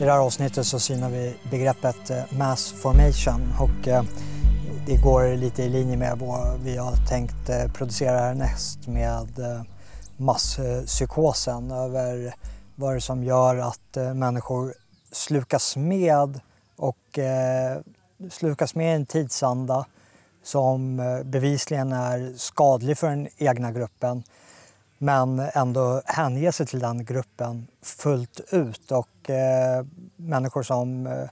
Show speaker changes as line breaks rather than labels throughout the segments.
I det här avsnittet så synar vi begreppet eh, mass formation och eh, det går lite i linje med vad vi har tänkt eh, producera härnäst med masspsykosen över vad det är som gör att människor slukas med och slukas med i en tidsanda som bevisligen är skadlig för den egna gruppen men ändå hänge sig till den gruppen fullt ut. Och eh, människor som eh,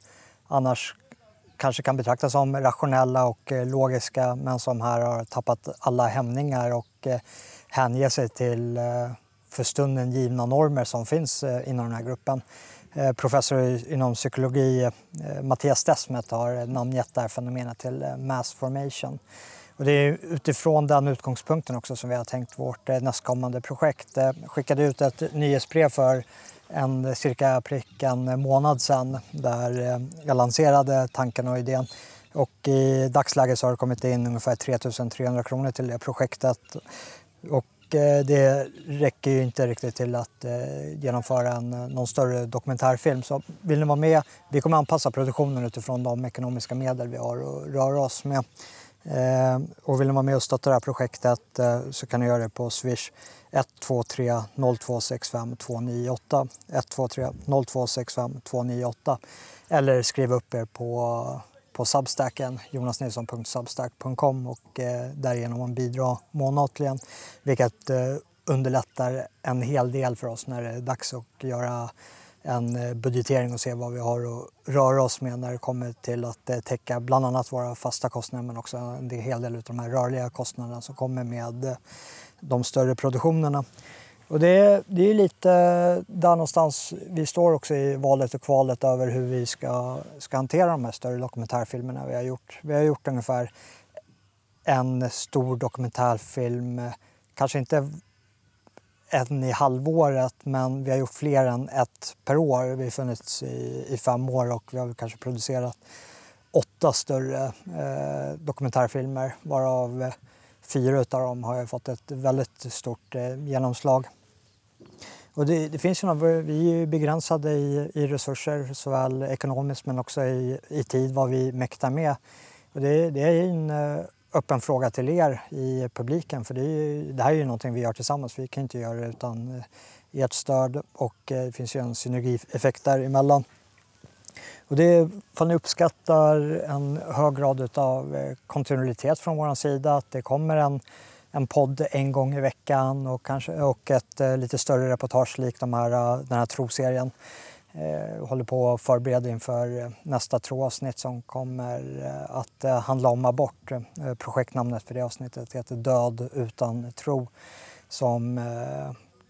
annars kanske kan betraktas som rationella och eh, logiska men som här har tappat alla hämningar och eh, hänger sig till eh, för stunden givna normer som finns eh, inom den här gruppen. Eh, professor inom psykologi, eh, Mattias Desmet, har namngett det här fenomenet till eh, mass formation. Och det är utifrån den utgångspunkten också som vi har tänkt vårt eh, nästkommande projekt. Jag skickade ut ett nyhetsbrev för en cirka prick en månad sedan där eh, jag lanserade tanken och idén. Och i dagsläget så har det kommit in ungefär 3300 kronor till det projektet. Och det räcker ju inte riktigt till att genomföra en, någon större dokumentärfilm. Så vill ni vara med, vi kommer anpassa produktionen utifrån de ekonomiska medel vi har att röra oss med. Eh, och vill ni vara med och stötta det här projektet eh, så kan ni göra det på Swish 123 0265 298 123 0265 298 eller skriv upp er på, på Substacken jonasnilsson.substack.com och eh, därigenom bidra månatligen vilket eh, underlättar en hel del för oss när det är dags att göra en eh, budgetering och se vad vi har att röra oss med när det kommer till att eh, täcka bland annat våra fasta kostnader men också en hel del av de här rörliga kostnaderna som kommer med eh, de större produktionerna. Och det, det är lite där någonstans vi står också i valet och kvalet över hur vi ska, ska hantera de här större dokumentärfilmerna vi har gjort. Vi har gjort ungefär en stor dokumentärfilm, kanske inte en i halvåret men vi har gjort fler än ett per år. Vi har funnits i, i fem år och vi har kanske producerat åtta större eh, dokumentärfilmer varav eh, fyra av dem har fått ett väldigt stort eh, genomslag. Och det, det, finns ju någon, vi är begränsade i, i resurser såväl ekonomiskt men också i, i tid vad vi mäktar med. Och det, det är en eh, öppen fråga till er i publiken för det, är, det här är ju någonting vi gör tillsammans. Vi kan inte göra det utan eh, ert stöd och eh, det finns ju en synergieffekt däremellan. Och det, ifall ni uppskattar en hög grad av eh, kontinuitet från vår sida, att det kommer en, en podd en gång i veckan och, kanske, och ett lite större reportage likt de här, den här troserien Eh, håller på att förbereda inför eh, nästa troavsnitt som kommer eh, att handla om abort. Projektnamnet för det avsnittet heter Död utan tro som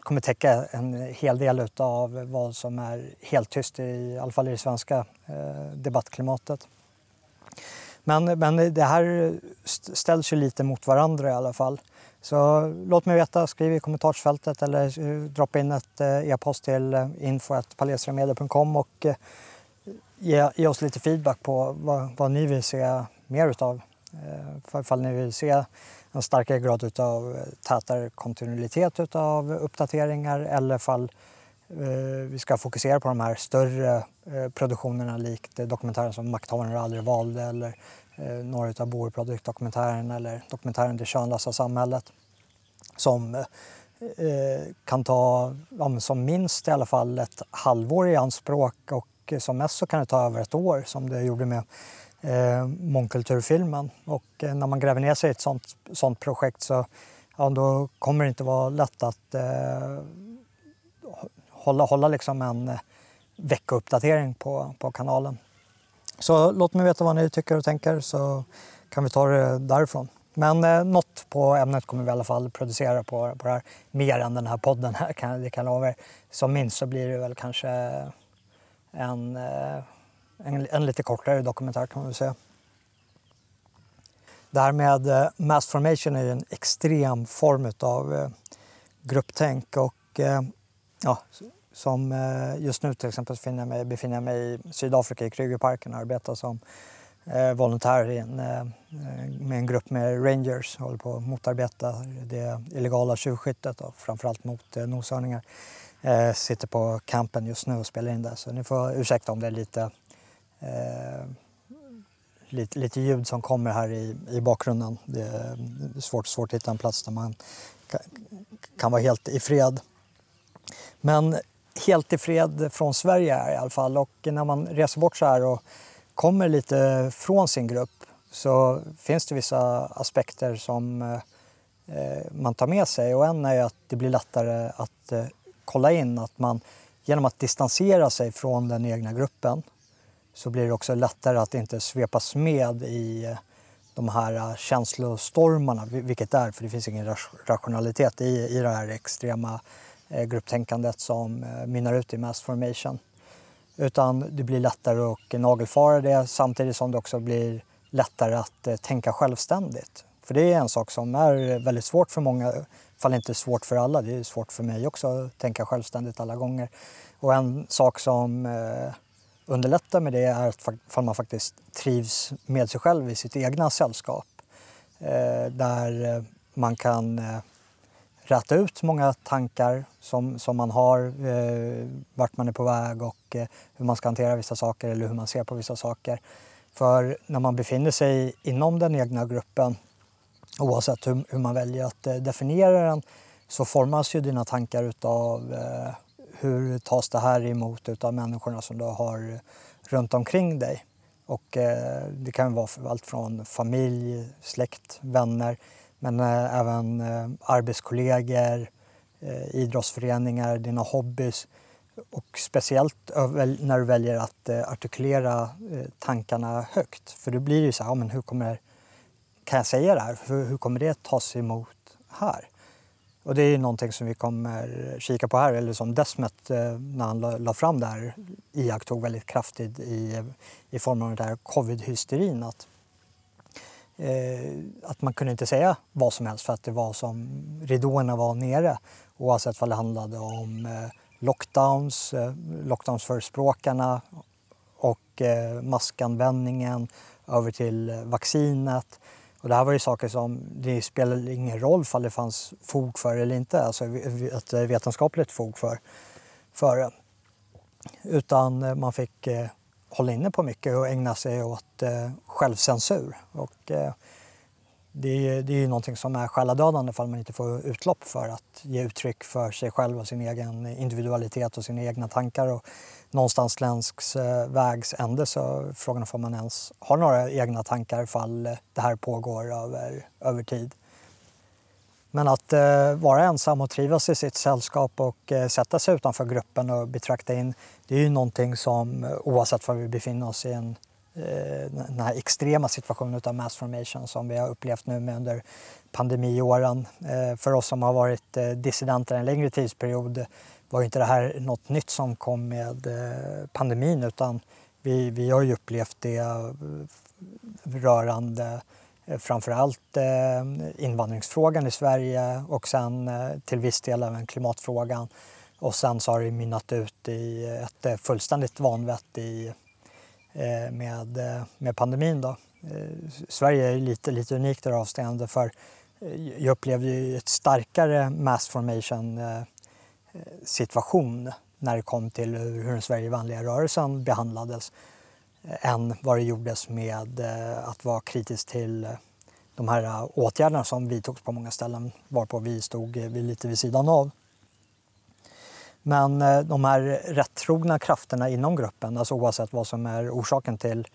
kommer täcka en hel del av vad som är helt tyst, i, i alla fall i det svenska debattklimatet. Men, men det här ställs ju lite mot varandra i alla fall. Så låt mig veta, skriv i kommentarsfältet eller droppa in ett eh, e-post till eh, och eh, ge, ge, oss lite feedback på vad, vad ni vill se mer utav. Eh, ifall ni vill se en starkare grad av tätare kontinuitet utav uppdateringar eller ifall vi ska fokusera på de här större produktionerna likt dokumentären som Makthavarna aldrig valde eller Eh, några av Boerprodukt-dokumentärerna eller dokumentären Det könlösa samhället som eh, kan ta ja, som minst i alla fall ett halvår i anspråk och som mest så kan det ta över ett år som det gjorde med eh, mångkulturfilmen. Och eh, när man gräver ner sig i ett sånt, sånt projekt så ja, då kommer det inte vara lätt att eh, hålla, hålla liksom en eh, veckouppdatering på, på kanalen. Så låt mig veta vad ni tycker och tänker så kan vi ta det därifrån. Men eh, något på ämnet kommer vi i alla fall producera på, på det här. Mer än den här podden här, kan, det kan jag lova er. Som minst så blir det väl kanske en, eh, en, en lite kortare dokumentär kan man väl säga. Det här med eh, mass formation är ju en extrem form av eh, grupptänk och eh, ja, som eh, just nu till exempel befinner jag mig, befinner mig i Sydafrika i Krugerparken och arbetar som eh, volontär en, eh, med en grupp med rangers. Håller på att motarbeta det illegala tjuvskyttet och framförallt mot eh, noshörningar. eh, sitter på campen just nu och spelar in det. Så ni får ursäkta om det är lite, eh, lite, lite ljud som kommer här i, i bakgrunden. Det är svårt, svårt att hitta en plats där man kan, kan vara helt i fred. Men helt i fred från Sverige är i alla fall. Och när man reser bort så här och kommer lite från sin grupp så finns det vissa aspekter som eh, man tar med sig. Och en är att det blir lättare att eh, kolla in att man genom att distansera sig från den egna gruppen så blir det också lättare att inte svepas med i eh, de här eh, känslostormarna, vilket det är, för det finns ingen rationalitet i, i det här extrema Eh, grupptänkandet som eh, mynnar ut i mass formation. Utan det blir lättare att nagelfara det samtidigt som det också blir lättare att eh, tänka självständigt. För det är en sak som är väldigt svårt för många, fall inte svårt för alla, det är svårt för mig också att tänka självständigt alla gånger. Och en sak som underlättar med det är att man faktiskt trivs med sig själv i sitt egna sällskap. Där man kan räta ut många tankar som, som man har, eh, vart man är på väg och eh, hur man ska hantera vissa saker eller hur man ser på vissa saker. För när man befinner sig inom den egna gruppen, oavsett hur, hur man väljer att eh, definiera den, så formas ju dina tankar utav eh, hur tas det här emot utav människorna som du har runt omkring dig. Och eh, det kan vara allt från familj, släkt, vänner men eh, även eh, arbetskollegor, eh, idrottsföreningar, dina hobbys och speciellt när du väljer att eh, artikulera eh, tankarna högt. För då blir det ju så här, ja, men hur kommer, kan jag säga det här? Hur, hur kommer det tas emot här? Och det är ju någonting som vi kommer kika på här, eller som Desmet eh, när han la, la fram det här iakttog väldigt kraftigt i, i form av den här covid-hysterin. Att Eh, att man kunde inte säga vad som helst för att det var som ridåerna var nere. Oavsett vad det handlade om eh, lockdowns, eh, lockdownsförespråkarna och maskanvändningen över till vaccinet. Och det här var ju saker som det spelade ingen roll om det fanns fog för eller inte, alltså ett vetenskapligt fog för, för det. Utan man fick hålla inne på mycket och ägna sig åt eh, självcensur. Och, eh, det, är, det är ju någonting som är själadödande ifall man inte får utlopp för att ge uttryck för sig själv och sin egen individualitet och sina egna tankar. Och någonstans längs eh, vägs ände så frågan är om man ens har några egna tankar ifall det här pågår över, över tid. Men att eh, vara ensam och trivas i sitt sällskap och eh, sätta sig utanför gruppen och betrakta in, det är ju någonting som eh, oavsett var vi befinner oss i en, eh, den här extrema situationen av mass formation som vi har upplevt nu med under pandemiåren. Eh, för oss som har varit eh, dissidenter en längre tidsperiod var ju inte det här något nytt som kom med eh, pandemin utan vi, vi har ju upplevt det eh, rörande Eh, Eh, framförallt eh, invandringsfrågan i Sverige och sen eh, till viss del även klimatfrågan. Och sen så har det mynnat ut i ett fullständigt vanvett i, med, med pandemin. Då. Sverige är lite, lite unikt i det avseende för jag upplevde ju ett starkare mass formation situation när det kom till hur den Sverigevänliga rörelsen behandlades än vad det gjordes med eh, att vara kritisk till eh, de här eh, åtgärderna som vidtogs på många ställen varpå vi stod lite vid sidan av. Men de här rättrogna krafterna inom gruppen, alltså oavsett vad som är orsaken till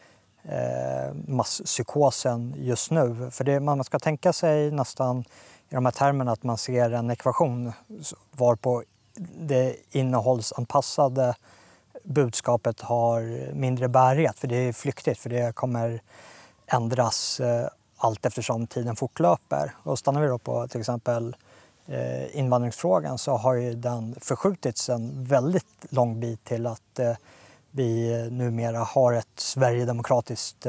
masspsykosen just nu. För det, man ska tänka sig nästan i de här termerna att man ser en ekvation varpå det innehållsanpassade budskapet har mindre bärighet för det är flyktigt för det kommer ändras eh, allt eftersom tiden fortlöper. Och stannar vi då på till exempel eh, invandringsfrågan så har ju den förskjutits en väldigt lång bit till att eh, vi numera har ett sverigedemokratiskt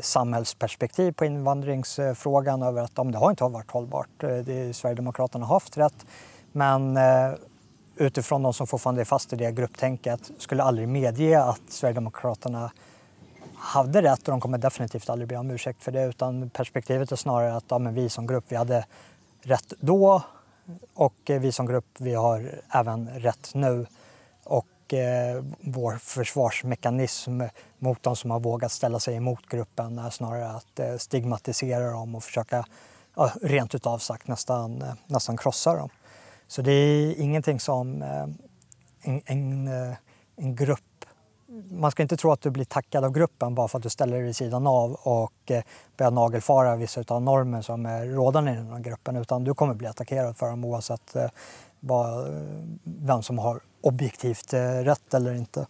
samhällsperspektiv på invandringsfrågan över att om det har inte varit hållbart. Det, Sverigedemokraterna har haft rätt men utifrån de som fortfarande är fast i det grupptänket skulle aldrig medge att Sverigedemokraterna hade rätt och de kommer definitivt aldrig be om ursäkt för det utan perspektivet är snarare att ja, men vi som grupp vi hade rätt då och eh, vi som grupp vi har även rätt nu. Och eh, vår försvarsmekanism mot de som har vågat ställa sig emot gruppen är snarare att eh, stigmatisera dem och försöka ja, rent utav sagt nästan, eh, nästan krossa dem. Så det är ingenting som eh, en, en, eh, en grupp man ska inte tro att du blir tackad av gruppen bara för att du ställer dig vid sidan av och eh, börjar nagelfara vissa av normer som är rådande i den här gruppen utan du kommer bli attackerad för dem oavsett vem som har objektivt rätt eller inte.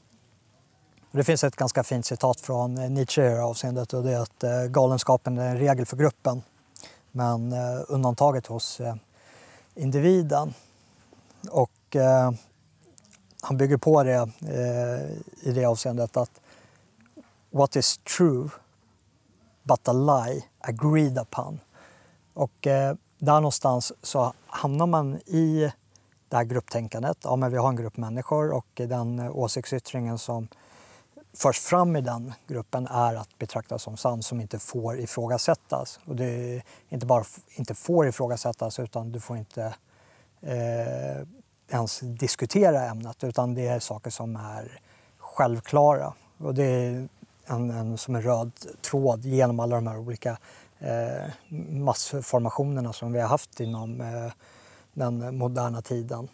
Det finns ett ganska fint citat från Nietzsche i det här avseendet och det är att galenskapen är en regel för gruppen men undantaget hos individen. Och eh, han bygger på det eh, i det avseendet att what is true but a lie agreed upon. Och eh, där någonstans så hamnar man i det här grupptänkandet. Ja, men vi har en grupp människor och den åsiktsyttringen som förs fram i den gruppen är att betraktas som sann som inte får ifrågasättas. Och det är inte bara inte får ifrågasättas utan du får inte eh, ens diskutera ämnet utan det är saker som är självklara. Och det är en, en som en röd tråd genom alla de här olika eh, massformationerna som vi har haft inom eh, den moderna tiden.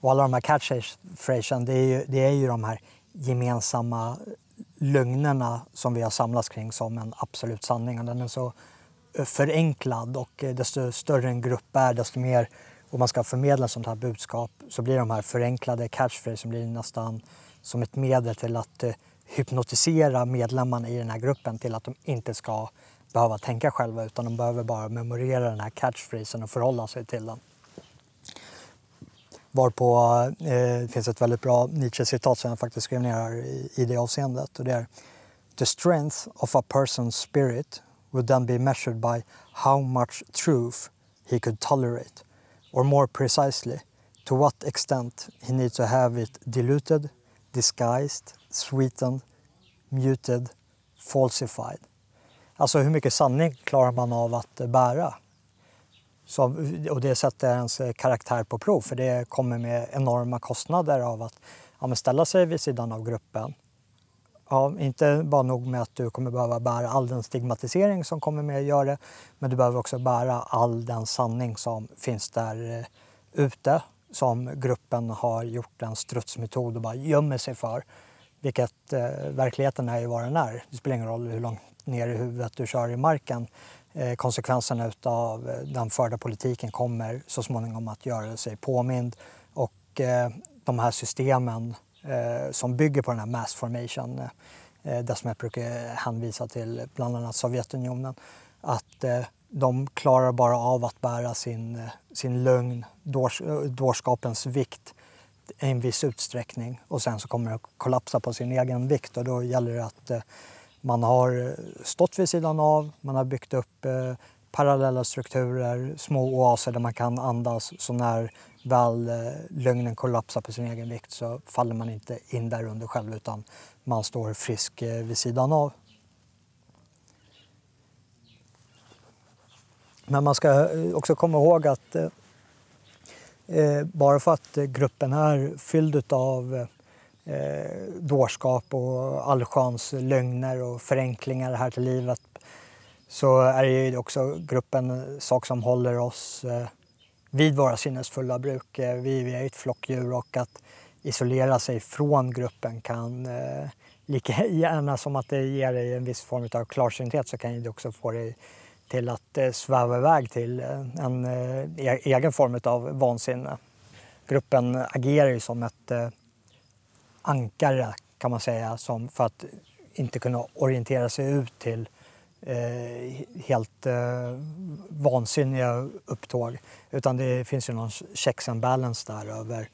Och alla de här catchphrasen, det är ju, det är ju de här gemensamma lögnerna som vi har samlats kring som en absolut sanning. Den är så förenklad och eh, desto större en grupp är desto mer och man ska förmedla sånt här budskap så blir de här förenklade catchphrases blir nästan som ett medel till att eh, hypnotisera medlemmarna i den här gruppen till att de inte ska behöva tänka själva utan de behöver bara memorera den här catchphrasen och förhålla sig till den. Varpå eh, det finns ett väldigt bra Nietzsche-citat som jag faktiskt skrev ner här i, i det avseendet och det är The strength of a person's spirit would then be measured by how much truth he could tolerate or more precisely, to what extent he needs to have it diluted, disguised, sweetened, muted, falsified. Alltså hur mycket sanning klarar man av att bära? Så, och det sätter ens karaktär på prov för det kommer med enorma kostnader av att ja, ställa sig vid sidan av gruppen. Ja, inte bara nog med att du kommer behöva bära all den stigmatisering som kommer med att göra det, men du behöver också bära all den sanning som finns där eh, ute som gruppen har gjort en strutsmetod och bara gömmer sig för. Vilket eh, verkligheten är ju vad den är. Det spelar ingen roll hur långt ner i huvudet du kör i marken. Eh, konsekvenserna av eh, den förda politiken kommer så småningom att göra sig påmind och eh, de här systemen eh, Eh, som bygger på den här mass formation, eh, det som jag brukar hänvisa till bland annat Sovjetunionen, att eh, de klarar bara av att bära sin, eh, sin lögn, dårs, eh, dårskapens vikt i en viss utsträckning. Och sen så kommer det att kollapsa på sin egen vikt och då gäller det att eh, man har stått vid sidan av, man har byggt upp eh, parallella strukturer, små oaser där man kan andas så när väl eh, lögnen kollapsar på sin egen vikt så faller man inte in där under själv utan man står frisk eh, vid sidan av. Men man ska eh, också komma ihåg att eh, bara för att gruppen är fylld av eh, dårskap och allsköns lögner och förenklingar här till livet så är det ju också gruppen sak som håller oss eh, vid våra sinnesfulla bruk. Eh, vi, vi är ett flockdjur och att isolera sig från gruppen kan eh, lika gärna som att det ger dig en viss form av klarsynthet så kan det också få dig till att eh, sväva iväg till eh, en eh, e-, egen form av vansinne. Gruppen agerar ju som ett eh, ankare kan man säga som för att inte kunna orientera sig ut till Eh, helt eh, vansinniga upptåg. Utan det finns ju någon checks and balance där över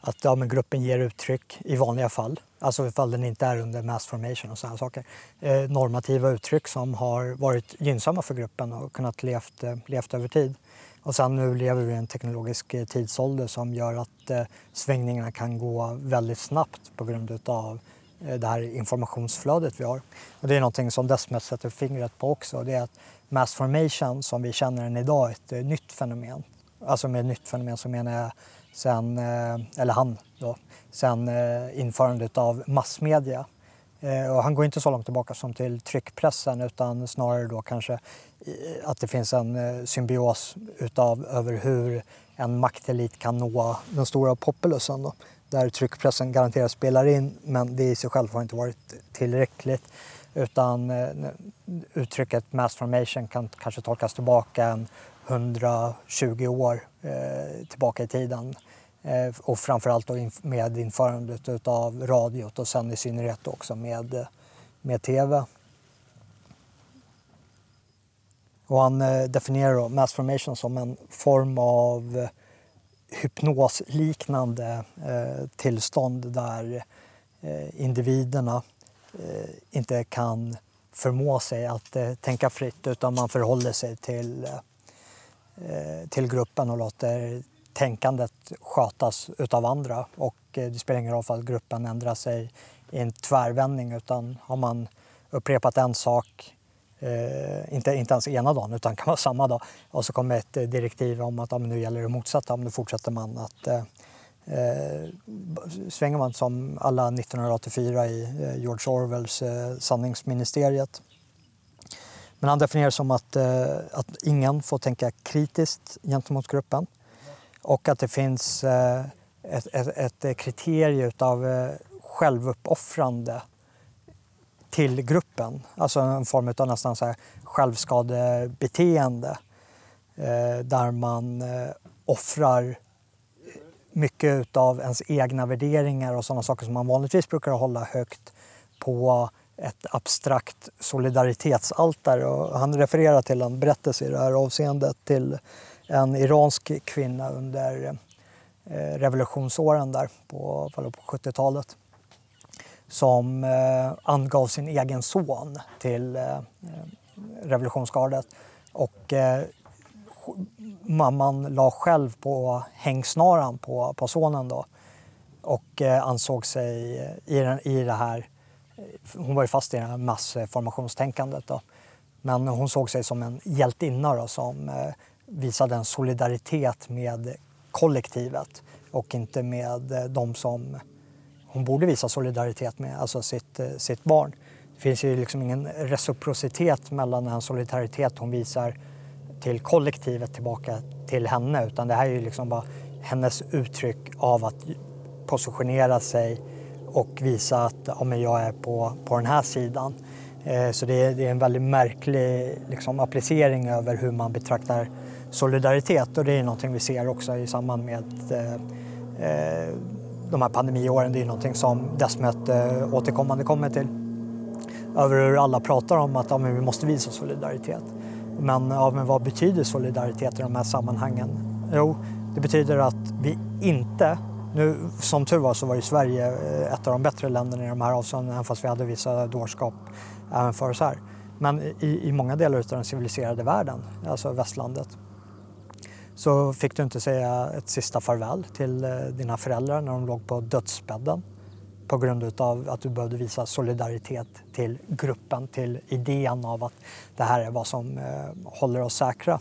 att ja, men gruppen ger uttryck i vanliga fall, alltså ifall den inte är under mass formation och sådana saker, eh, normativa uttryck som har varit gynnsamma för gruppen och kunnat levt, eh, levt över tid. Och sen nu lever vi i en teknologisk eh, tidsålder som gör att eh, svängningarna kan gå väldigt snabbt på grund av Eh, det här informationsflödet vi har. Och det är någonting som Desmet sätter fingret på också. Det är att mass formation som vi känner den idag är ett eh, nytt fenomen. Alltså med nytt fenomen så menar jag sen, eh, eller han då, sen införandet av massmedia och han går inte så långt tillbaka som till tryckpressen utan snarare då kanske att det finns en symbios utav över hur en maktelit kan nå den stora populusen. Då, där tryckpressen garanterat spelar in men det i sig själv har inte varit tillräckligt. Utan eh, uttrycket mass formation kan kanske tolkas tillbaka en 120 år eh, tillbaka i tiden Eh, och framförallt då med införandet av radiot och sen i synnerhet också med, med tv. Och han eh, definierar mass formation som en form av hypnosliknande eh, tillstånd där eh, individerna eh, inte kan förmå sig att eh, tänka fritt utan man förhåller sig till, till gruppen och låter tänkandet skötas utav andra. Och eh, det spelar ingen roll för att gruppen ändrar sig i en tvärvändning utan har man upprepat en sak, eh, inte, inte ens ena dagen utan kan vara samma dag och så kommer ett eh, direktiv om att ja, nu gäller det motsatta, nu fortsätter man att eh, eh, svänger man som alla 1984 i eh, George Orwells eh, sanningsministeriet. Men han definierar som att, eh, att ingen får tänka kritiskt gentemot gruppen och att det finns eh, ett, ett, ett kriterium av eh, självuppoffrande till gruppen. Alltså en form av nästan så här självskadebeteende eh, där man eh, offrar mycket av ens egna värderingar och sådana saker som man vanligtvis brukar hålla högt på ett abstrakt solidaritetsaltare. Och han refererar till en berättelse i det här avseendet till en iransk kvinna under eh, revolutionsåren där på, på 70-talet som eh, angav sin egen son till eh, revolutionsgardet. Och eh, mamman la själv på hängsnaran på, på sonen då och eh, ansåg sig eh, i, den, i det här, eh, hon var ju fast i det här massformationstänkandet då. Men hon såg sig som en hjältinna då, som eh, visade en solidaritet med kollektivet och inte med eh, de som hon borde visa solidaritet med, alltså sitt, eh, sitt barn. Det finns ju liksom ingen reciprocitet mellan den solidaritet hon visar till kollektivet tillbaka till henne utan det här är ju liksom bara hennes uttryck av att positionera sig och visa att ja, men jag är på, på den här sidan. Eh, så det är, det är, en väldigt märklig liksom, applicering över hur man betraktar solidaritet och det är någonting vi ser också i samband med eh, eh, de här pandemiåren. Det är någonting som Desmet återkommande kommer till. Över hur alla pratar om att ja, men vi måste visa solidaritet. Men, ja, men vad betyder solidaritet i de här sammanhangen? Jo, det betyder att vi inte nu, som tur var så var ju Sverige eh, ett av de bättre länderna i de här avseendena även fast vi hade vissa dårskap även för oss här. Men i, i många delar av den civiliserade världen, alltså västlandet, så fick du inte säga ett sista farväl till eh, dina föräldrar när de låg på dödsbädden på grund av att du behövde visa solidaritet till gruppen, till idén av att det här är vad som eh, håller oss säkra.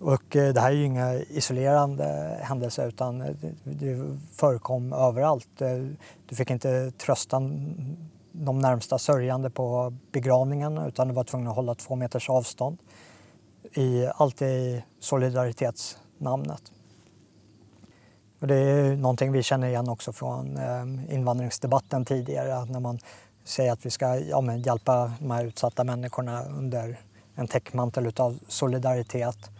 Och eh, det här är ju inga isolerande händelser utan det förekom överallt. Du fick inte trösta de närmsta sörjande på begravningen utan du var tvungen att hålla två meters avstånd i, allt i solidaritetsnamnet. Och det är någonting vi känner igen också från eh, invandringsdebatten tidigare när man säger att vi ska ja, men, hjälpa de här utsatta människorna under en täckmantel av solidaritet.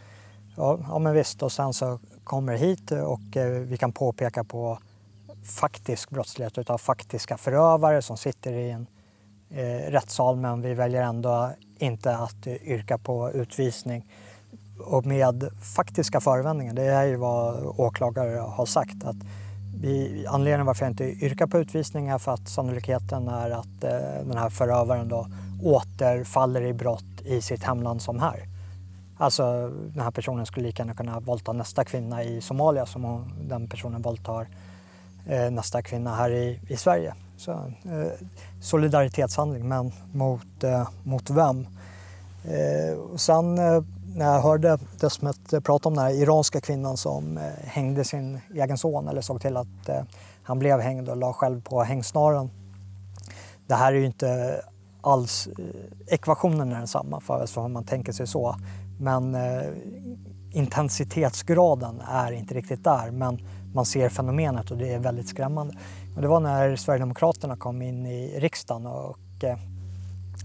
Ja, ja men visst, och sen så kommer hit och eh, vi kan påpeka på faktisk brottslighet utav faktiska förövare som sitter i en eh, rättssal men vi väljer ändå inte att yrka på utvisning. Och med faktiska förevändningar, det är ju vad åklagare har sagt. Att vi, anledningen varför jag inte yrkar på utvisning är för att sannolikheten är att eh, den här förövaren då återfaller i brott i sitt hemland som här. Alltså den här personen skulle lika gärna kunna våldta nästa kvinna i Somalia som den personen våldtar eh, Eh, nästa kvinna här i, i Sverige. Så, eh, solidaritetshandling, men mot, eh, mot vem? Eh, och sen eh, när jag hörde Desmet eh, prata om den här iranska kvinnan som eh, hängde sin egen son eller såg till att eh, han blev hängd och la själv på hängsnaren. Det här är ju inte alls, eh, ekvationen är densamma för, för man tänker sig så. Men intensitetsgraden är inte riktigt där. Men man ser fenomenet och det är väldigt skrämmande. Och det var när Sverigedemokraterna kom in i riksdagen och eh,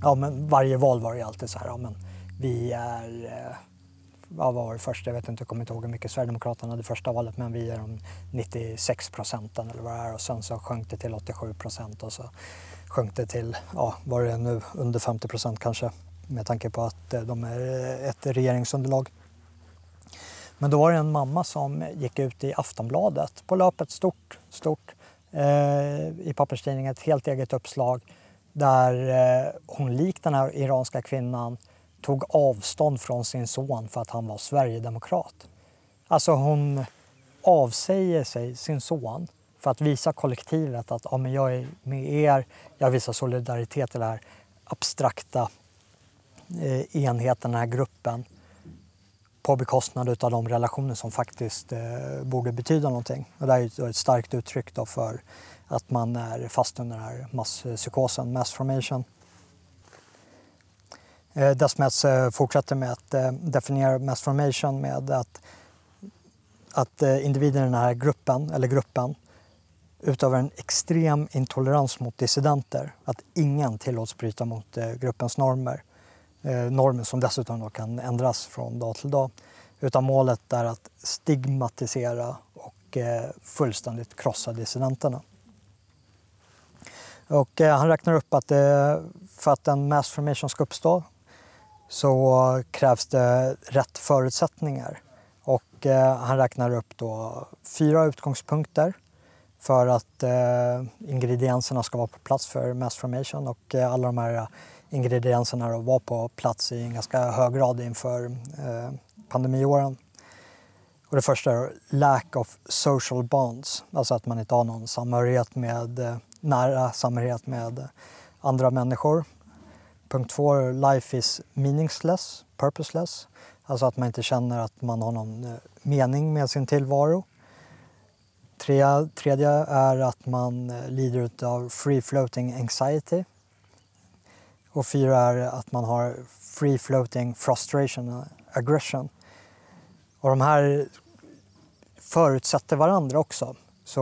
ja, men varje val var det alltid så här, ja, men vi är, eh, ja, vad var det första, jag vet inte, jag kommer inte ihåg hur mycket Sverigedemokraterna hade första valet, men vi är de 96 procenten eller vad det är och sen så sjönk det till 87 procent och så sjönk det till, ja, vad det är nu, under 50 procent kanske med tanke på att eh, de är ett regeringsunderlag. Men då var det en mamma som gick ut i Aftonbladet på löpet, stort, stort, eh, i papperstidningen, ett helt eget uppslag där eh, hon likt den här iranska kvinnan tog avstånd från sin son för att han var sverigedemokrat. Alltså hon avsäger sig sin son för att visa kollektivet att ja, men jag är med er, jag visar solidaritet i den här abstrakta eh, enheten, den här gruppen på bekostnad av de relationer som faktiskt eh, borde betyda någonting. Och det är ett starkt uttryck då för att man är fast under den här masspsykosen, mass formation. Eh, Desmets eh, fortsätter med att eh, definiera mass formation med att, att eh, i den här gruppen, eller gruppen utövar en extrem intolerans mot dissidenter. Att ingen tillåts bryta mot eh, gruppens normer Eh, normer som dessutom då kan ändras från dag till dag. Utan målet är att stigmatisera och eh, fullständigt krossa dissidenterna. Och, eh, han räknar upp att det, för att en mass formation ska uppstå så krävs det rätt förutsättningar. Och, han räknar upp då fyra utgångspunkter för att ingredienserna ska vara på plats för mass formation och alla de här ingredienserna var på plats i en ganska hög grad inför eh, pandemiåren. Och det första är lack of social bonds, alltså att man inte har någon samhörighet med, eh, nära samhörighet med andra människor. Punkt två, life is meaningless, purposeless. Alltså att man inte känner att man har någon eh, mening med sin tillvaro. Tre, tredje är att man eh, lider av free floating anxiety. Och fyra är att man har free floating frustration aggression. Och de här förutsätter varandra också. Så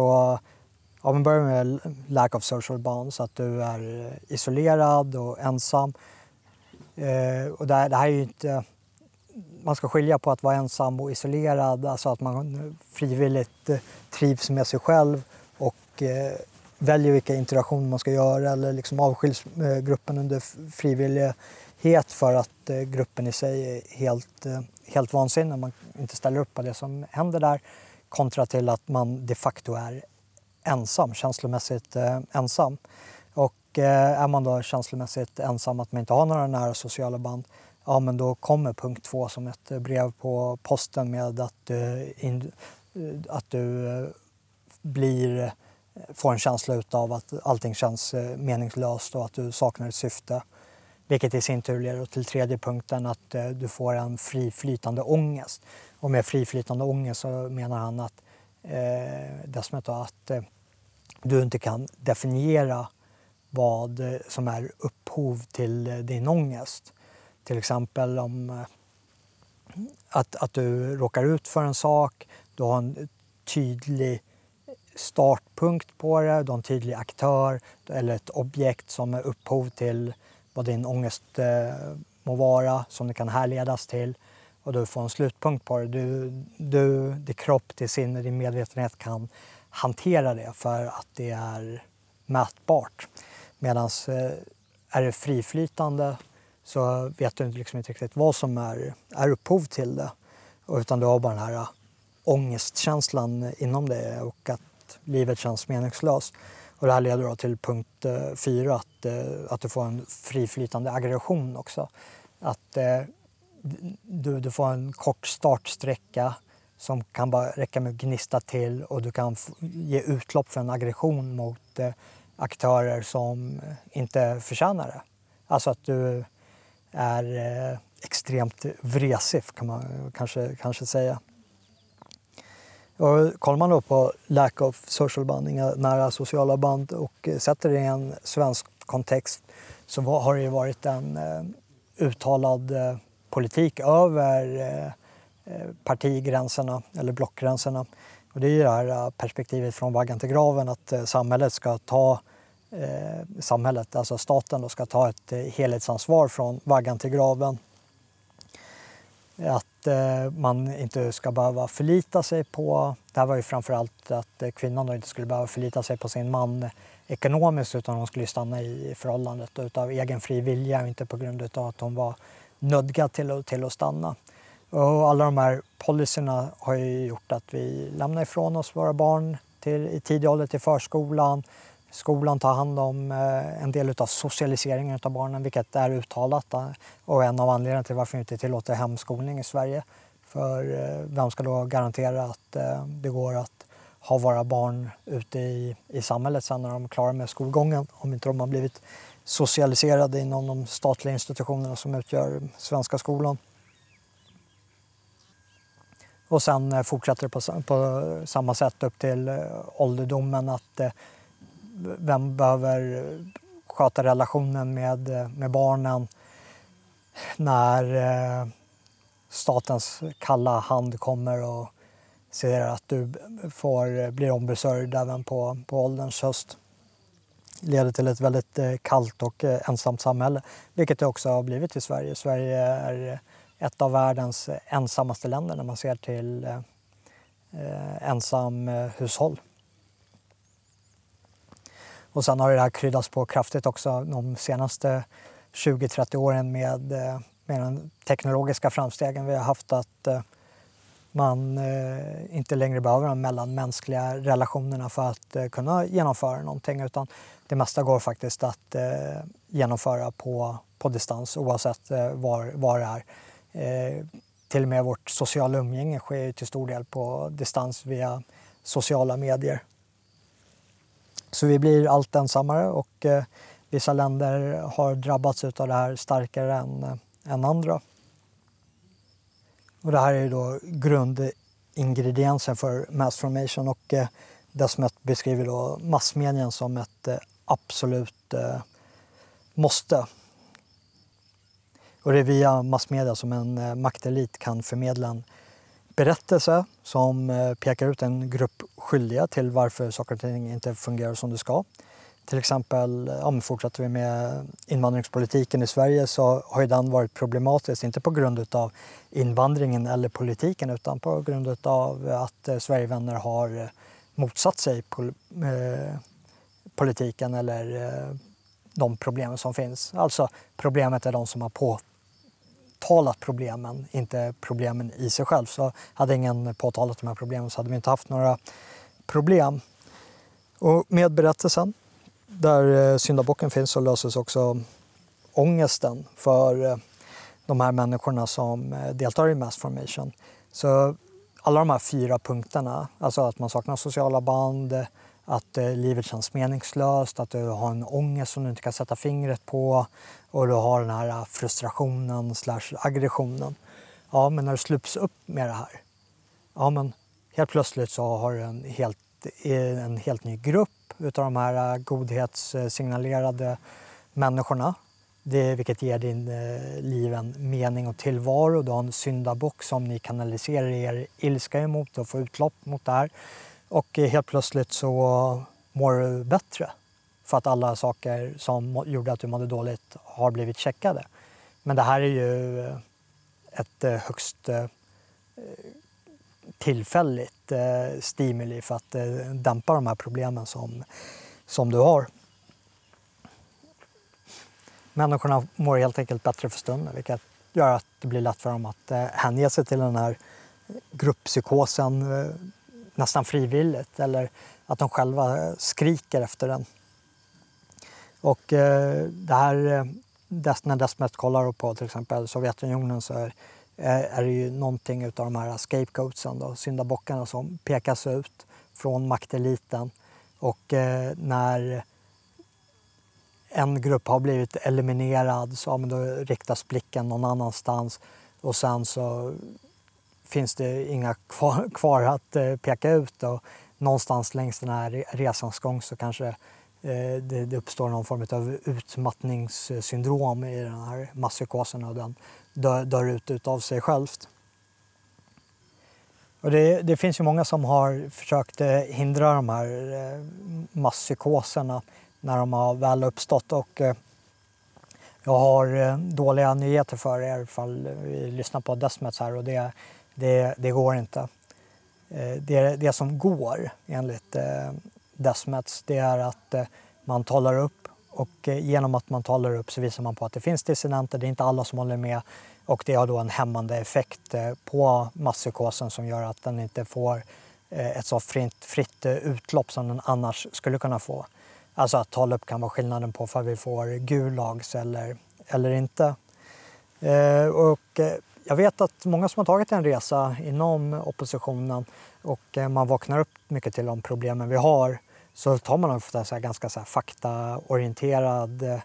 om man börjar med lack of social bonds, att du är eh, isolerad och ensam. Eh, och det, det här är ju inte... Man ska skilja på att vara ensam och isolerad, alltså att man frivilligt eh, trivs med sig själv och eh, väljer vilka interaktioner man ska göra eller liksom avskiljs eh, gruppen under frivillighet för att eh, gruppen i sig är helt, eh, helt vansinnig. Man inte ställer upp på det som händer där kontra till att man de facto är ensam, känslomässigt ensam. Och är man då känslomässigt ensam, att man inte har några nära sociala band, ja men då kommer punkt två som ett brev på posten med att, att du blir får en känsla av att allting känns eh, meningslöst och att du saknar ett syfte. Vilket i sin tur leder till tredje punkten att eh, du får en friflytande ångest. Och med friflytande ångest så menar han att, eh, att eh, du inte kan definiera vad eh, som är upphov till din ångest. Till exempel om att, att du råkar ut för en sak, du har en tydlig startpunkt på det, du har en tydlig aktör eller ett objekt som är upphov till vad din ångest eh, må vara, som det kan härledas till och du får en slutpunkt på det. Du, du, din kropp, din sinne, din medvetenhet kan hantera det för att det är mätbart. Medan eh, är det friflytande så vet du liksom inte riktigt vad som är, är upphov till det. Utan du har bara den här ångestkänslan inom dig. och att livet känns meningslöst. Och det här leder då till punkt eh, fyra, att, eh, att du får en friflytande aggression också. Att eh, du, du får en kort startsträcka som kan bara räcka med att gnista till och du kan ge utlopp för en aggression mot eh, aktörer som eh, inte förtjänar det. Alltså att du är eh, extremt vresig kan man kanske, kanske säga. Och kollar man då på lack of social bonding, nära sociala band och eh, sätter det i en svensk kontext så har det varit en eh, uttalad eh, politik över partigränserna eller blockgränserna. Och det är ju det här perspektivet från vaggan till graven att samhället ska ta samhället, alltså staten då, ska ta ett helhetsansvar från vaggan till graven. Att Eh, man inte ska behöva förlita sig på, det här var ju framförallt att eh, kvinnan då inte skulle behöva förlita sig på sin man ekonomiskt utan hon skulle stanna i förhållandet utav egen fri vilja och inte på grund av att hon var nödgad till, att, till att stanna. Och alla de här policyerna har ju gjort att vi lämnar ifrån oss våra barn till, i tidig ålder till förskolan. Skolan tar hand om eh, en del av socialiseringen av barnen, vilket är uttalat eh, och en av anledningarna till varför vi inte tillåter hemskolning i Sverige. För eh, vem ska då garantera att det går att ha våra barn ute i, i samhället sen när de är klara med skolgången. Om inte de har blivit socialiserade inom de statliga institutionerna som utgör svenska skolan. Och sen fortsätter det på, på samma sätt upp till ålderdomen att eh, vem behöver sköta relationen med, med barnen när eh, statens kalla hand kommer och ser att du får, blir ombesörjd även på, på ålderns höst. leder till ett väldigt eh, kallt och eh, ensamt samhälle, vilket det också har blivit i Sverige. Sverige är ett av världens ensammaste länder när man ser till eh, ensamhushåll. Och sen har det här kryddats på kraftigt också de senaste 20-30 åren med, eh, med de teknologiska framstegen vi har haft att eh, man eh, inte längre behöver de mellanmänskliga relationerna för att eh, kunna genomföra någonting utan det mesta går faktiskt att eh, genomföra på, på distans oavsett eh, var, var det är. Eh, till och med vårt sociala umgänge sker till stor del på distans via sociala medier. Så vi blir allt ensammare och eh, vissa länder har drabbats av det här starkare än, eh, än andra. Och det här är då grundingrediensen för mass formation och eh, Desmet beskriver då massmedien som ett eh, absolut eh, måste. Och det är via massmedia som en eh, maktelit kan förmedla en berättelse som eh, pekar ut en grupp skyldiga till varför saker och ting inte fungerar som det ska. Till exempel, om fortsätter vi med invandringspolitiken i Sverige så har ju den varit problematisk, inte på grund av invandringen eller politiken utan på grund av att eh, Sverigevänner har eh, motsatt sig pol eh, politiken eller eh, de problem som finns. Alltså problemet är de som har påtalat problemen, inte problemen i sig själv. Så hade ingen påtalat de här problemen så hade vi inte haft några problem. Och med berättelsen där eh, syndabocken finns så löses också ångesten för eh, de här människorna som eh, deltar i mass formation. Så alla de här fyra punkterna, alltså att man saknar sociala band, att eh, livet känns meningslöst, att du har en ångest som du inte kan sätta fingret på och du har den här eh, frustrationen slash aggressionen. Ja, men när du slups upp med det här, ja men helt plötsligt så har du en helt, eh, en helt ny grupp utav de här godhetssignalerade människorna. Det, vilket ger din eh, liv en mening och tillvaro. Du har en syndabock som ni kanaliserar er ilska emot och får utlopp mot det här. Och helt plötsligt så mår du bättre för att alla saker som gjorde att du mådde dåligt har blivit checkade. Men det här är ju ett eh, högst eh, tillfälligt eh, stimuli för att dämpa de här problemen som, som du har. Människorna mår helt enkelt bättre för stunden vilket gör att det blir lätt för dem att hänge sig till den här grupppsykosen nästan frivilligt eller att de själva skriker efter den. Och eh, det här, eh, när Desmet kollar på till exempel Sovjetunionen så är eh, är det ju någonting av de här scapegoatsen, då, syndabockarna som pekas ut från makteliten. Och eh, när en grupp har blivit eliminerad så ja, men då riktas blicken någon annanstans och sen så finns det inga kvar, kvar att eh, peka ut. Och någonstans längs den här resans gång så kanske eh, det, det, uppstår någon form av utmattningssyndrom i den här masspsykosen och den dör, dör ut utav sig självt. Och det, det, finns ju många som har försökt eh, hindra de här masspsykoserna när de har väl uppstått. Och jag har dåliga nyheter för er ifall vi lyssnar på Desmets här och det, det, det går inte. Eh, det, det som går enligt eh, Desmets det är att eh, man talar upp och genom att man talar upp så visar man på att det finns dissidenter. Det är inte alla som håller med och det har då en hämmande effekt på masspsykosen som gör att den inte får ett så fritt, fritt utlopp som den annars skulle kunna få. Alltså att tala upp kan vara skillnaden på om vi får gulags eller, eller inte. Och jag vet att många som har tagit en resa inom oppositionen och eh, man vaknar upp mycket till de problemen vi har så tar man ofta en ganska så faktaorienterad eh,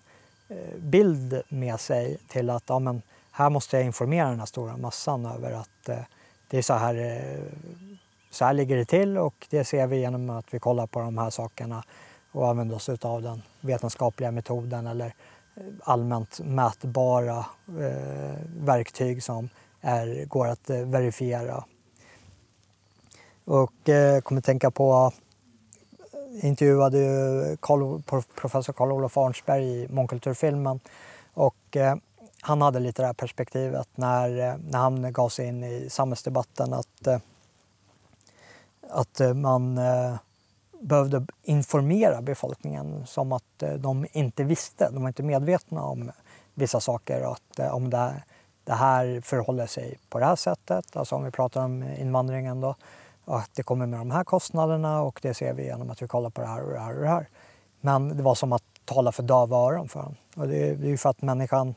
bild med sig till att ja, men, här måste jag informera den här stora massan över att eh, det är så här, så här ligger det till och det ser vi genom att vi kollar på de här sakerna och använder oss av den vetenskapliga metoden eller allmänt mätbara eh, verktyg som är, går att eh, verifiera. Och eh, kommer tänka på Jag intervjuade ju Carl, professor Karl-Olof Arnsberg i mångkulturfilmen och eh, han hade lite det här perspektivet när, eh, när han gav sig in i samhällsdebatten att, eh, att eh, man eh, behövde informera befolkningen som att eh, de inte visste, de var inte medvetna om vissa saker att eh, om det, det här förhåller sig på det här sättet, alltså om vi pratar om invandringen då, att det kommer med de här kostnaderna och det ser vi genom att vi kollar på det här och det här och det här. Men det var som att tala för döva öron för honom. Och det är ju för att människan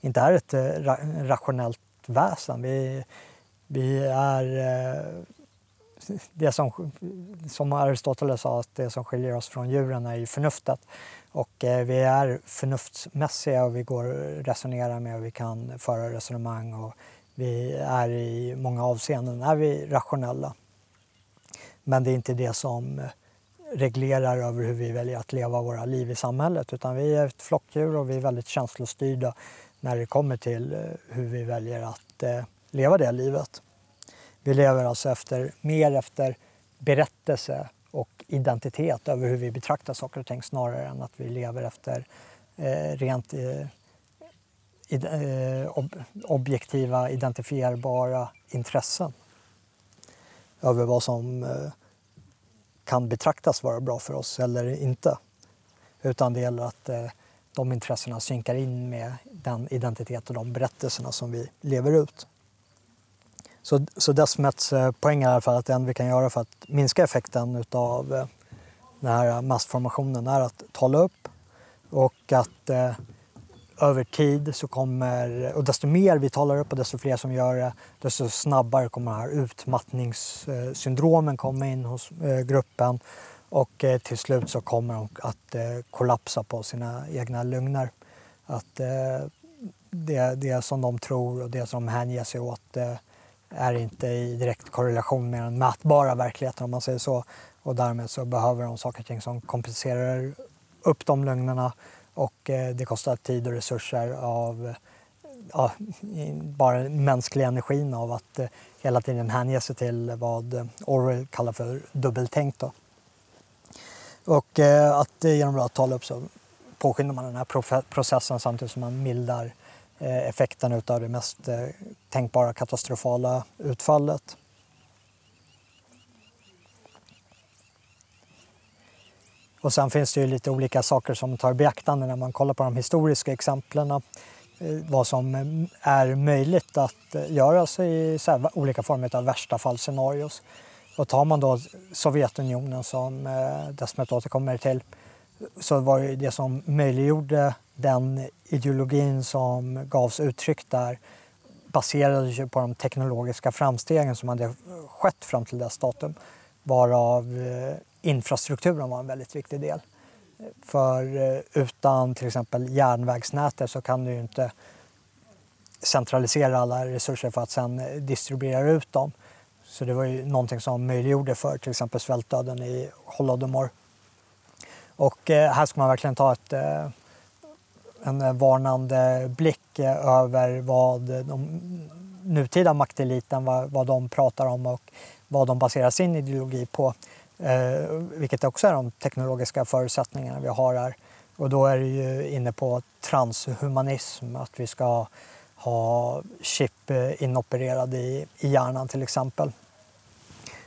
inte är ett eh, rationellt väsen. Vi, vi är eh, det som, som Aristoteles sa, att det som skiljer oss från djuren är ju förnuftet. Och eh, vi är förnuftsmässiga och vi går och resonerar med och vi kan föra resonemang och vi är i många avseenden är vi rationella. Men det är inte det som reglerar över hur vi väljer att leva våra liv i samhället utan vi är ett flockdjur och vi är väldigt känslostyrda när det kommer till eh, hur vi väljer att eh, leva det livet. Vi lever alltså efter, mer efter berättelse och identitet över hur vi betraktar saker och ting snarare än att vi lever efter eh, rent eh, id, eh, ob, objektiva, identifierbara intressen över vad som eh, kan betraktas vara bra för oss eller inte. Utan det gäller att eh, de intressena synkar in med den identitet och de berättelserna som vi lever ut. Så, så Desmets poäng är för att det enda vi kan göra för att minska effekten av eh, den här massformationen är att tala upp och att eh, över tid så kommer, och desto mer vi talar upp och desto fler som gör det, desto snabbare kommer de här utmattningssyndromen komma in hos eh, gruppen och eh, till slut så kommer de att eh, kollapsa på sina egna lögner. Att eh, det, det som de tror och det som de hänger sig åt eh, är inte i direkt korrelation med den mätbara verkligheten om man säger så. Och därmed så behöver de saker och ting som kompenserar upp de lögnerna och eh, det kostar tid och resurser av ja, bara mänsklig energin av att eh, hela tiden hänge sig till vad Orwell kallar för dubbeltänk. Då. Och eh, att genom att tala upp så påskyndar man den här processen samtidigt som man mildar Eh, effekten av det mest eh, tänkbara katastrofala utfallet. Och sen finns det ju lite olika saker som tar beaktande när man kollar på de historiska exemplen. Eh, vad som är möjligt att göra sig i olika former av värsta fallscenarios. Och tar man då Sovjetunionen som Desmet återkommer till så var det det som möjliggjorde den ideologin som gavs uttryck där baserades ju på de teknologiska framstegen som hade skett fram till dess datum varav eh, infrastrukturen var en väldigt viktig del. För eh, utan till exempel järnvägsnätet så kan du ju inte centralisera alla resurser för att sen eh, distribuera ut dem. Så det var ju någonting som möjliggjorde för till exempel svältdöden i Holodomor. Och eh, här ska man verkligen ta ett, eh, en eh, varnande blick över vad de nutida makteliten, vad, vad de pratar om och vad de baserar sin ideologi på. Eh, vilket också är de teknologiska förutsättningarna vi har här. Och då är det ju inne på transhumanism, att vi ska ha chip inopererade i, i hjärnan till exempel.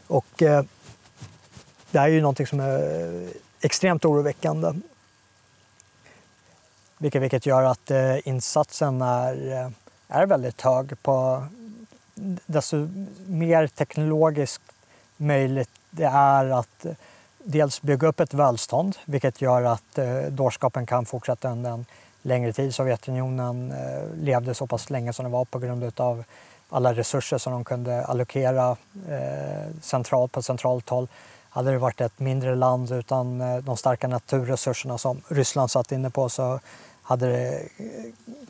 Och eh, det här är ju någonting som är extremt oroväckande. Vilket, vilket gör att eh, insatsen är, eh, är väldigt hög på desto mer teknologiskt möjligt det är att eh, dels bygga upp ett välstånd, vilket gör att eh, dårskapen kan fortsätta under en längre tid. Sovjetunionen eh, levde så pass länge som det var på grund av alla resurser som de kunde allokera eh, centralt på centralt håll. Hade det varit ett mindre land utan eh, de starka naturresurserna som Ryssland satt inne på så hade det eh,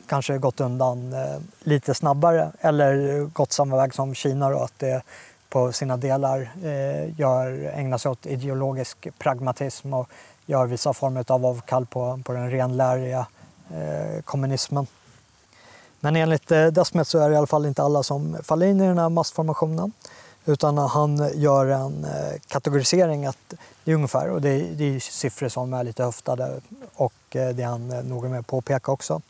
kanske gått undan eh, lite snabbare eller gått samma väg som Kina då, att det på sina delar gör, ägnar sig åt ideologisk pragmatism och gör vissa former av avkall på, på den renläriga kommunismen. Men enligt Desmet så är det i alla fall inte alla som faller in i den här massformationen. Utan han gör en eh, kategorisering att det är ungefär, och det är, det är siffror som är lite höftade och eh, det är han eh, noga med att påpeka också.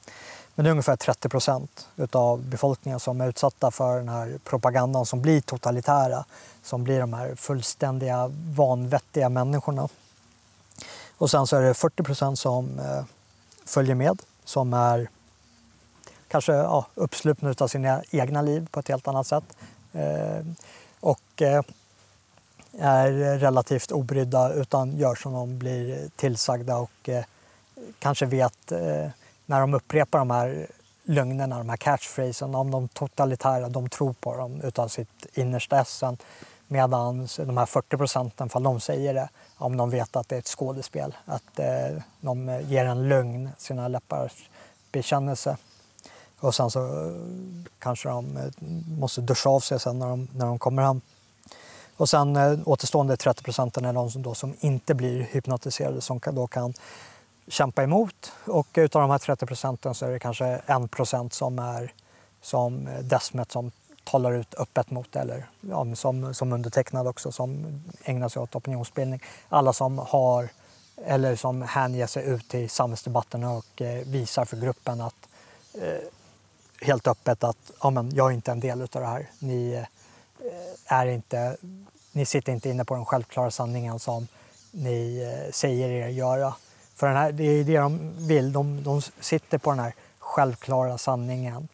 Men det är ungefär 30 procent av befolkningen som är utsatta för den här propagandan som blir totalitära, som blir de här fullständiga vanvettiga människorna. Och sen så är det 40 procent som följer med, som är kanske ja, uppslupna av sina egna liv på ett helt annat sätt och eh, är relativt obrydda utan gör som de blir tillsagda och eh, kanske vet eh, när de upprepar de här lögnerna, de här catchphrasen, om de totalitära, de tror på dem utav sitt innersta essen. Medan de här 40 procenten, fall de säger det, om de vet att det är ett skådespel, att de ger en lögn, sina läppars bekännelse. Och sen så eh, kanske de eh, måste duscha av sig sen när de, när de kommer hem. Och sen eh, återstående 30 procenten är de som, då, som inte blir hypnotiserade som kan, då kan kämpa emot. Och utav de här 30 procenten så är det kanske 1 procent som är som Desmet som talar ut öppet mot eller ja, som, som undertecknad också som ägnar sig åt opinionsbildning. Alla som har eller som hänger sig ut i samhällsdebatten och eh, visar för gruppen att eh, helt öppet att ja, men jag är inte en del av det här. Ni, eh, är inte, ni sitter inte inne på den självklara sanningen som ni eh, säger er göra. För den här, det är det de vill. De, de sitter på den här självklara sanningen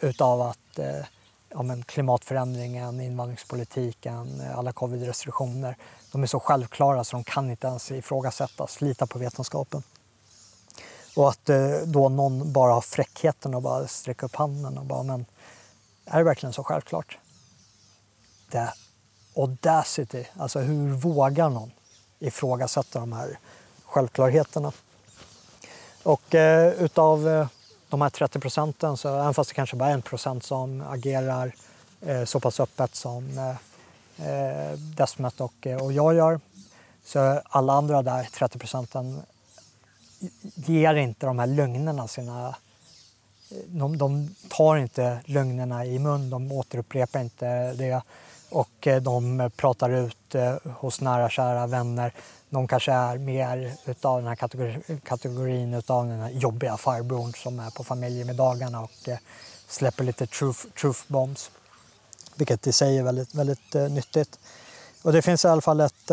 utav att eh, ja, men klimatförändringen, invandringspolitiken, eh, alla covid-restriktioner. De är så självklara så de kan inte ens ifrågasättas. Lita på vetenskapen. Och att eh, då någon bara har fräckheten att bara sträcka upp handen och bara, men är det verkligen så självklart? Det audacity, alltså hur vågar någon ifrågasätta de här självklarheterna? Och eh, utav eh, de här 30 procenten, så även fast det kanske bara är en procent som agerar eh, så pass öppet som eh, eh Desmet och, eh, och jag gör, så alla andra där 30 procenten ger inte de här lögnerna sina... De, de tar inte lögnerna i mun, de återupprepar inte det och eh, de pratar ut eh, hos nära kära vänner. De kanske är mer utav den här kategori, kategorin utav den här jobbiga farbrorn som är på familjemiddagarna och eh, släpper lite truth, truth bombs. Vilket i sig är väldigt, väldigt nyttigt. Och det finns i alla fall ett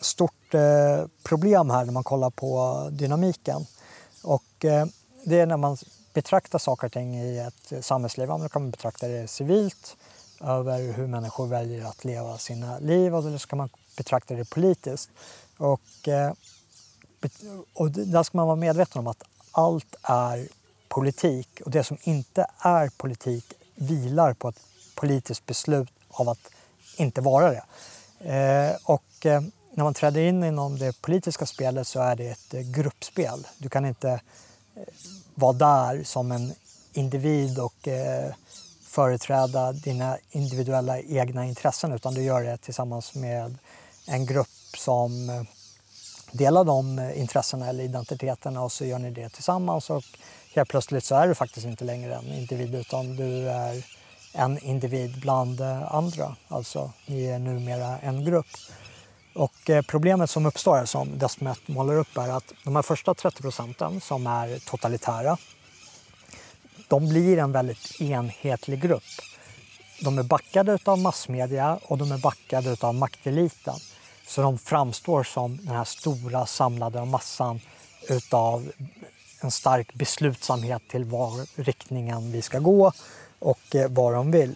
stort stort eh, problem här när man kollar på dynamiken. Och eh, det är när man betraktar saker och ting i ett samhällsliv. Man kan betrakta det civilt, över hur människor väljer att leva sina liv eller så kan man betrakta det politiskt. Och, eh, och där ska man vara medveten om att allt är politik och det som inte är politik vilar på ett politiskt beslut av att inte vara det. Eh, och eh, när man träder in inom det politiska spelet så är det ett eh, gruppspel. Du kan inte eh, vara där som en individ och eh, företräda dina individuella egna intressen utan du gör det tillsammans med en grupp som eh, delar de intressena eller identiteterna och så gör ni det tillsammans och helt plötsligt så är du faktiskt inte längre en individ utan du är en individ bland andra. Alltså, ni är numera en grupp. Och eh, problemet som uppstår, som Desmet målar upp, är att de här första 30 procenten som är totalitära, de blir en väldigt enhetlig grupp. De är backade av massmedia och de är backade av makteliten. Så de framstår som den här stora samlade massan utav en stark beslutsamhet till var riktningen vi ska gå och eh, vad de vill.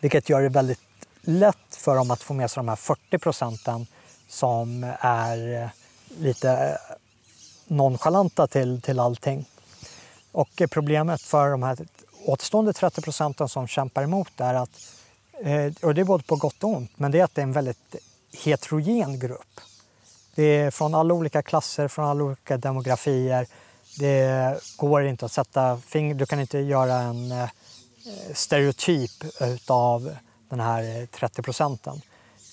Vilket gör det väldigt lätt för dem att få med sig de här 40 procenten som är eh, lite eh, nonchalanta till, till allting. Och eh, problemet för de här återstående 30 procenten som kämpar emot är att, och det är både på gott och ont, men det är att det är en väldigt heterogen grupp. Det är från alla olika klasser, från alla olika demografier. Det går inte att sätta fingret, du kan inte göra en stereotyp av den här eh, 30 procenten.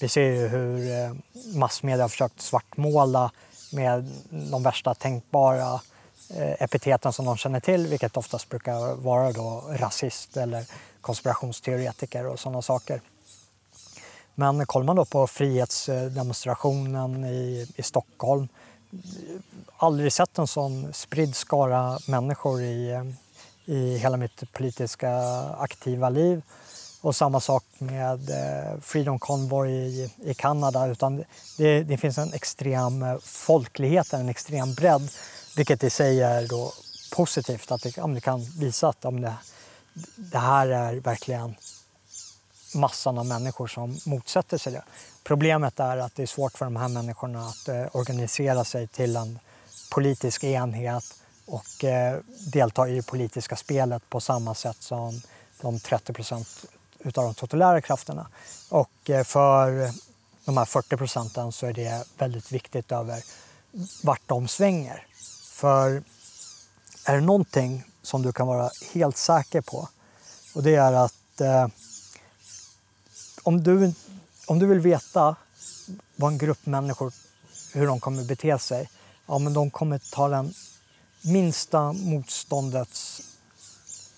Vi ser ju hur eh, massmedia har försökt svartmåla med de värsta tänkbara eh, epiteten som de känner till, vilket oftast brukar vara då rasist eller konspirationsteoretiker och sådana saker. Men kollar man då på frihetsdemonstrationen i, i Stockholm, aldrig sett en sån spridd skara människor i, i hela mitt politiska aktiva liv. Och samma sak med eh, Freedom Convoy i, i Kanada. Utan det, det, finns en extrem eh, folklighet, en extrem bredd. Vilket i sig är då positivt, att det, om det kan visa att om det, det här är verkligen massan av människor som motsätter sig det. Problemet är att det är svårt för de här människorna att eh, organisera sig till en politisk enhet och eh, delta i det politiska spelet på samma sätt som de 30 procent utav de totalära krafterna. Och eh, för de här 40 procenten så är det väldigt viktigt över vart de svänger. För är det någonting som du kan vara helt säker på och det är att eh, om du, om du vill veta vad en grupp människor, hur de kommer bete sig, ja men de kommer ta den minsta motståndets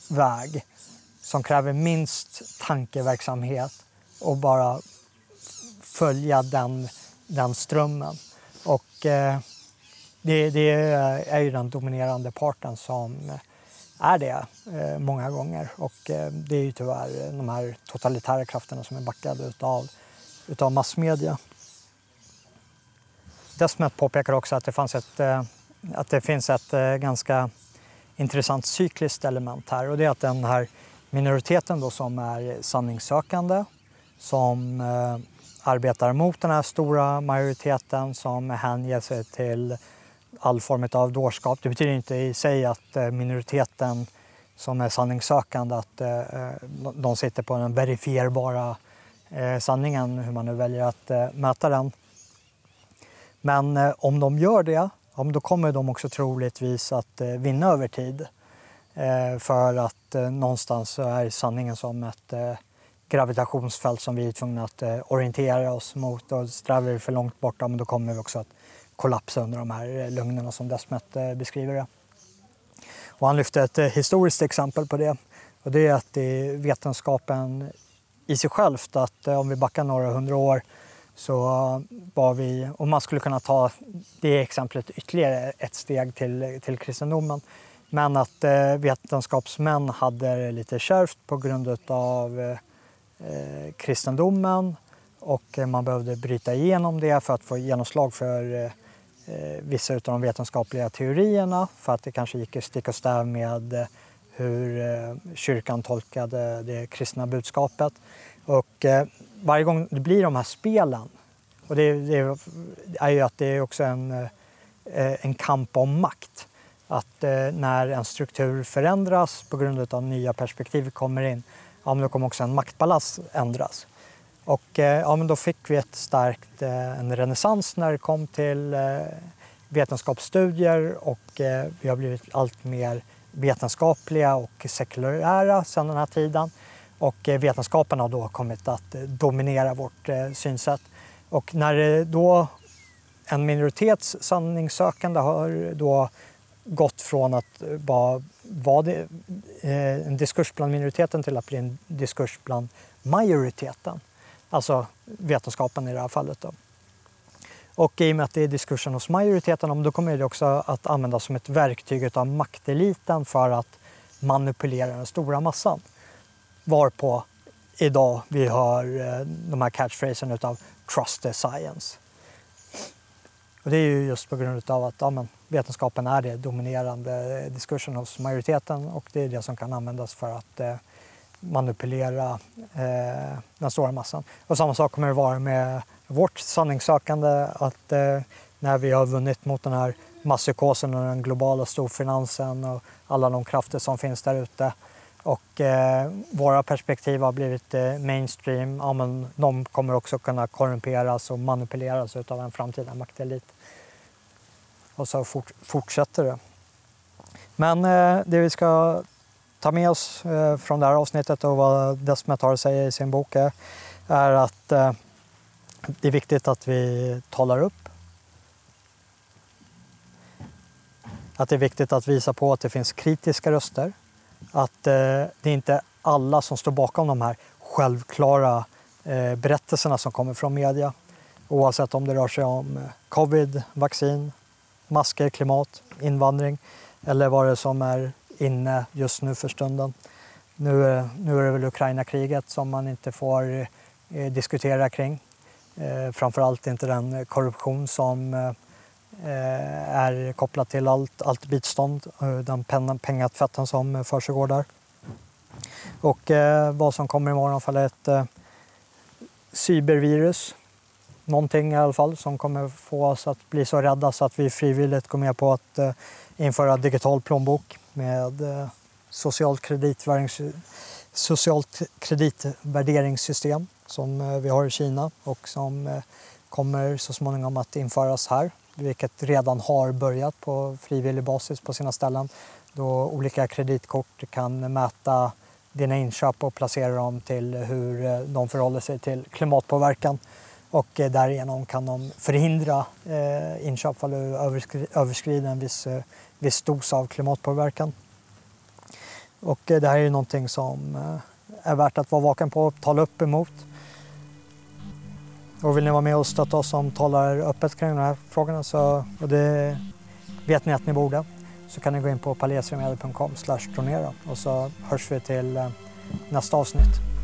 väg som kräver minst tankeverksamhet och bara följa den, den strömmen. Och eh, det, det, är ju den dominerande parten som är det eh, många gånger. Och eh, det är ju tyvärr de här totalitära krafterna som är backade utav, utav massmedia. Desmet påpekar också att det, fanns ett, eh, att det finns ett eh, ganska intressant cykliskt element här och det är att den här minoriteten då som är sanningssökande, som eh, arbetar mot den här stora majoriteten som hänger sig till all form av dårskap. Det betyder inte i sig att eh, minoriteten som är sanningssökande att eh, eh de sitter på den verifierbara eh, sanningen, hur man nu väljer att mäta den. Men om de gör det, då kommer de också troligtvis att vinna över tid. Eh, för att eh, någonstans så är sanningen som ett eh, gravitationsfält som vi är tvungna att orientera oss mot. Och strävar vi för långt borta, då kommer vi också att kollapsa under de här lögnerna som Desmet eh, beskriver det. Och han lyfte ett eh, historiskt exempel på det. Och det är att det är vetenskapen i sig självt att eh, om vi backar några hundra år så var vi, och man skulle kunna ta det exemplet ytterligare ett steg till, till kristendomen, men att eh, vetenskapsmän hade det lite kärvt på grund av eh, eh, kristendomen och eh, man behövde bryta igenom det för att få genomslag för eh, vissa av de vetenskapliga teorierna för att det kanske gick stick och stäv med eh, hur eh, kyrkan tolkade det kristna budskapet. Och eh, varje gång det blir de här spelen, och det, det är ju att det är också en, en kamp om makt att eh, när en struktur förändras på grund av nya perspektiv kommer in, ja, men då kommer också en maktbalans ändras. Och eh, ja, men då fick vi ett starkt, eh, en renässans när det kom till eh, vetenskapsstudier och eh, vi har blivit allt mer vetenskapliga och sekulära sedan den här tiden. Och eh, vetenskapen har då kommit att eh, dominera vårt eh, synsätt. Och när eh, då en minoritets sanningssökande har då gått från att bara vara eh, en diskurs bland minoriteten till att bli en diskurs bland majoriteten. Alltså vetenskapen i det här fallet. Då. Och i och med att det är diskursen hos majoriteten, då kommer det också att användas som ett verktyg av makteliten för att manipulera den stora massan. Varpå idag vi hör eh, de här catchphrasen utav “trust the science”. Och det är ju just på grund av att ja, men, vetenskapen är det dominerande diskursen hos majoriteten och det är det som kan användas för att eh, manipulera eh, den stora massan. Och samma sak kommer det vara med vårt sanningssökande att eh, när vi har vunnit mot den här masspsykosen och den globala storfinansen och alla de krafter som finns där ute och eh, våra perspektiv har blivit eh, mainstream, ja, men de kommer också kunna korrumperas och manipuleras av en framtida maktelit. Och så fort, fortsätter det. Men eh, det vi ska ta med oss eh, från det här avsnittet och vad Desmet säger i sin bok är, är att eh, det är viktigt att vi talar upp. Att det är viktigt att visa på att det finns kritiska röster. Att eh, det är inte alla som står bakom de här självklara eh, berättelserna som kommer från media. Oavsett om det rör sig om eh, covid, vaccin, masker, klimat, invandring eller vad det är som är inne just nu för stunden. Nu, nu är det väl Ukraina-kriget som man inte får eh, diskutera kring. Eh, framförallt inte den korruption som eh, är kopplad till allt, allt bistånd, eh, den pengatvätten som försiggår där. Och eh, vad som kommer imorgon fall är ett eh, cybervirus. Någonting i alla fall som kommer få oss att bli så rädda så att vi frivilligt går med på att eh, införa digital plånbok med eh, socialt, socialt kreditvärderingssystem som eh, vi har i Kina och som eh, kommer så småningom att införas här, vilket redan har börjat på frivillig basis på sina ställen då olika kreditkort kan mäta dina inköp och placera dem till hur eh, de förhåller sig till klimatpåverkan och eh, därigenom kan de förhindra eh, inköp om du överskrider en viss, eh, viss dos av klimatpåverkan. Och det här är någonting som är värt att vara vaken på och tala upp emot. Och vill ni vara med och stötta oss som talar öppet kring de här frågorna så, och det vet ni att ni borde, så kan ni gå in på palesremedier.com donera och så hörs vi till eh, nästa avsnitt.